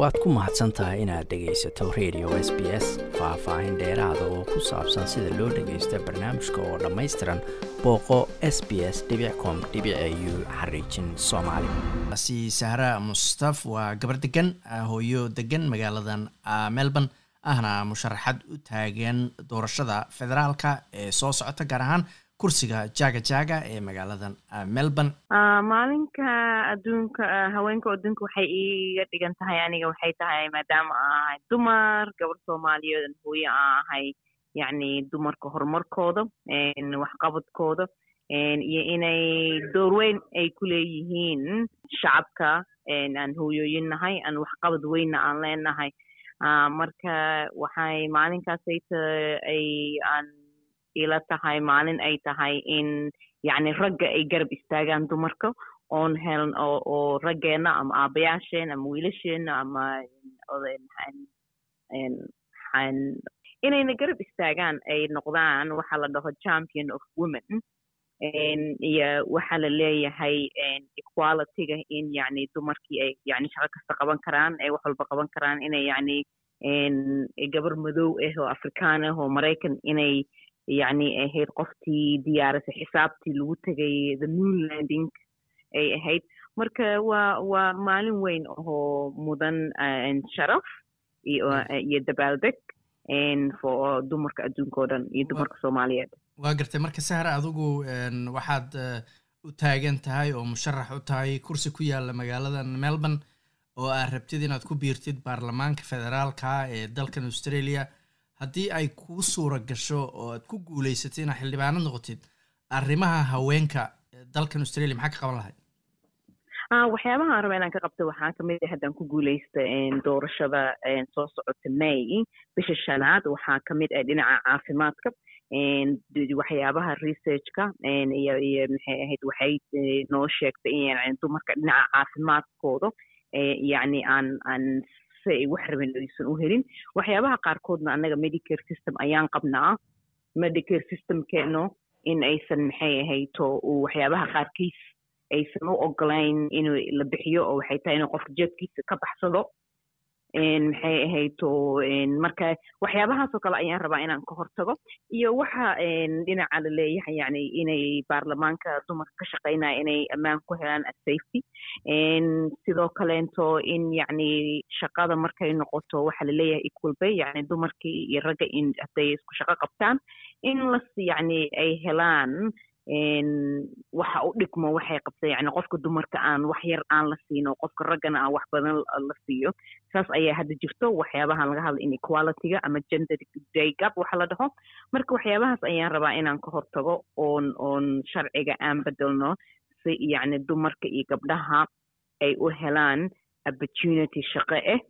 waad ku mahadsan tahay inaad dhegaysato radio s b s faah-faahin dheeraada oo ku saabsan sida loo dhagaysto barnaamijka oo dhammaystiran booqo s b s com u xariijin soomaali. Sahra mustaf waa gabar degan hooyo degan magaaladan melbourne ahna musharaxad u taagan doorashada federaalka ee soo socota gaar ahaan kursiga jaga jaga ee magaaladan melbourne. Maalinka adduunka haweenka adduunka waxay iiga dhigan tahay aniga waxay tahay maadaama aan ahay dumar gabar soomaaliyeed hooye aan ahay yacni dumarka horumarkooda waxqabadkooda iyo inay door weyn ay ku leeyihiin shacabka aan hooyooyin nahay aan waxqabad weynna aan leenahay. Marka waxay maalinkaasayta ay aan ila tahay maalin ay tahay in yacni ragga ay garab istaagaan dumarka oon helan oo raggeenna ama aabayaasheen ama wiilasheenna ama inayna garab istaagaan ay noqdaan waxaa la dhaho champion of women iyo waxaa la leeyahay equalityga in yacni dumarkii ay yani shaqo kasta qaban karaan ay wax walba qaban karaan inay yacni gabar madow ah oo afrikaan ah oo maraykan inay yacni ahayd qoftii diyaarisay xisaabtii lagu tegay the moon landing ay ahayd marka waa waa maalin weyn oo mudan sharaf iyo dabaaldeg for dumarka adduunka o dhan iyo dumarka soomaaliyeed waa gartay marka sahra adigu waxaad u taagan tahay oo musharax u tahay kursi ku yaalla magaaladan melbourne oo aad rabtid inaad ku biirtid baarlamaanka federaalka ee dalkan australia haddii ay kuu suura gasho oo aad ku guulaysatid inaad xildhibaanad noqotid arrimaha haweenka dalkan australia maxaa ka qaban lahayd? Waxyaabaha aan raba inaan ka qabto waxaa ka mid ah haddaan ku guulaysta doorashada soo socota may bisha shanaad. Waxaa ka mid ah dhinaca caafimaadka waxyaabaha researchka iyo iyo maxay ahayd waxay noo sheegtay in dumarka dhinaca caafimaadkooda yacni aan aan si ay wax rabin aysan u helin. Waxyaabaha qaarkoodna annaga medicare system ayaan qabnaa. Medicare systemkeeno in aysan maxay ahayto waxyaabaha qaarkiis aysan u ogolayn inuu la bixiyo oo waxay tahay inuu qofka jeedkiisa ka baxsado maxay ahayto marka waxyaabahaasoo kale ayaan rabaa inaan ka hortago. Iyo waxa dhinaca la leeyahay yani inay baarlamaanka dumarka ka shaqaynaya inay ammaan ku helaan safety. Sidoo kaleento in yacni shaqada markay noqoto waxa la leeyahay equal yani dumarkii iyo ragga in hadday isku shaqo qabtaan. In las yacni ay helaan waxa u dhigmo waxay qabta yani qofka dumarka aan wax yar aan la siino qofka raggana aan wax badan la siiyo saas ayaa hadda jirto. Waxyaabahan laga hadla inequalityga ama gender day gap waxa la dhaho. Marka waxyaabahaas ayaan rabaa inaan ka hortago oon oon sharciga aan bedelno si yacni dumarka iyo gabdhaha ay u helaan opportunity shaqo ah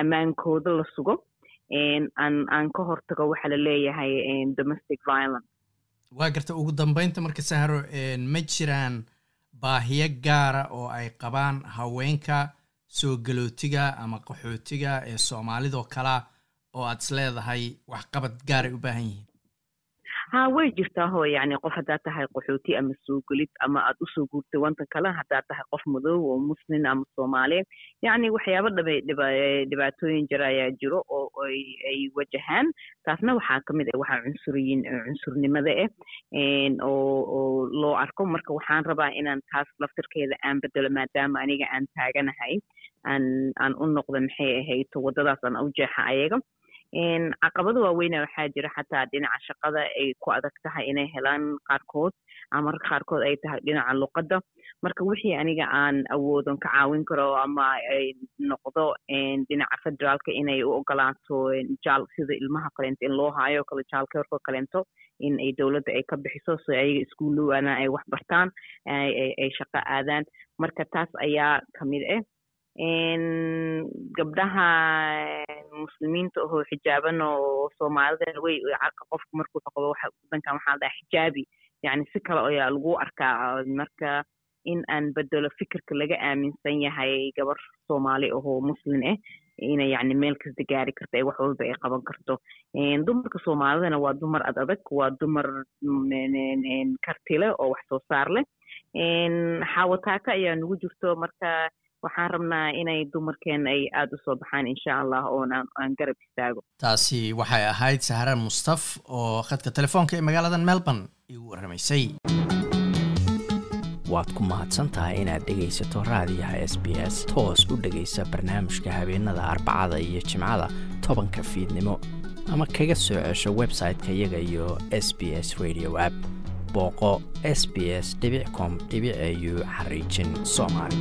ammaankooda la sugo. Aan aan ka hortago waxa la leeyahay domestic violence waa garta ugu dambeynta marka sahro ma jiraan baahiyo gaara oo ay qabaan haweenka soo galootiga ama qaxootiga ee soomaalidoo kalea oo aad is leedahay waxqabad gaaray u baahan yihiin ha way jirtaa ho yani qof haddaad tahay qaxooti ama soo gelid ama aad u soo guurtay wantan kale haddaad tahay qof madow oo muslin ama soomaaliyeed yacni waxyaaba dhibaatooyin jira ayaa jiro oo ay wajahaan. Taasna waxaa ka mid ah waxaa cunsuriyin cunsurnimada ah oo oo loo arko. Marka waxaan rabaa inaan taas laftirkeeda aan bedelo maadaama aniga aan taaganahay aan aan u noqdo maxay ahayto waddadaas aan u jeexa ayaga caqabado waaweyna waxaa jira xataa dhinaca shaqada ay ku adag tahay inay helaan qaarkood ama marka qaarkood ay tahay dhinaca luqadda marka wixii aniga aan awoodon ka caawin karo ama ay noqdo dhinaca federaalka inay u ogolaato jaal sida ilmaha kaleento in loo haayo kale jaalkeerko kaleento in ay dowladda ay ka bixiso si ayaga iskuullowana ay wax bartaan ay shaqo aadaan marka taas ayaa ka mid ah gabdhaha muslimiinta ahoo xijaaban oo soomaalida way qofka markuu qabo wadankan waxaa dhaha xijaabi yani si kale ayaa lagu arkaa marka in aan bedelo fikirka laga aaminsan yahay gabar soomaali ahoo muslin ah inay yani meel kasta gaari karto ee wax walba ay qaban karto dumarka soomaalidana waa dumar ad adag waa dumar kartile oo wax soo saar leh xaawataaka ayaa nagu jirto marka waxaan rabnaa inay dumarkeena ay aada u soo baxaan insha allah oona aan garab istaago. Taasi waxay ahayd sahran mustaf oo khadka telefoonka ee magaalada melbourne igu warramaysay waad ku mahadsan tahay inaad dhegaysato raadiyaha s b s toos u dhegaysa barnaamijka habeenada arbacada iyo jimcada tobanka fiidnimo ama kaga soo cesho website-ka iyaga iyo s b s radio app. Booqo s b s com au xariijin soomaali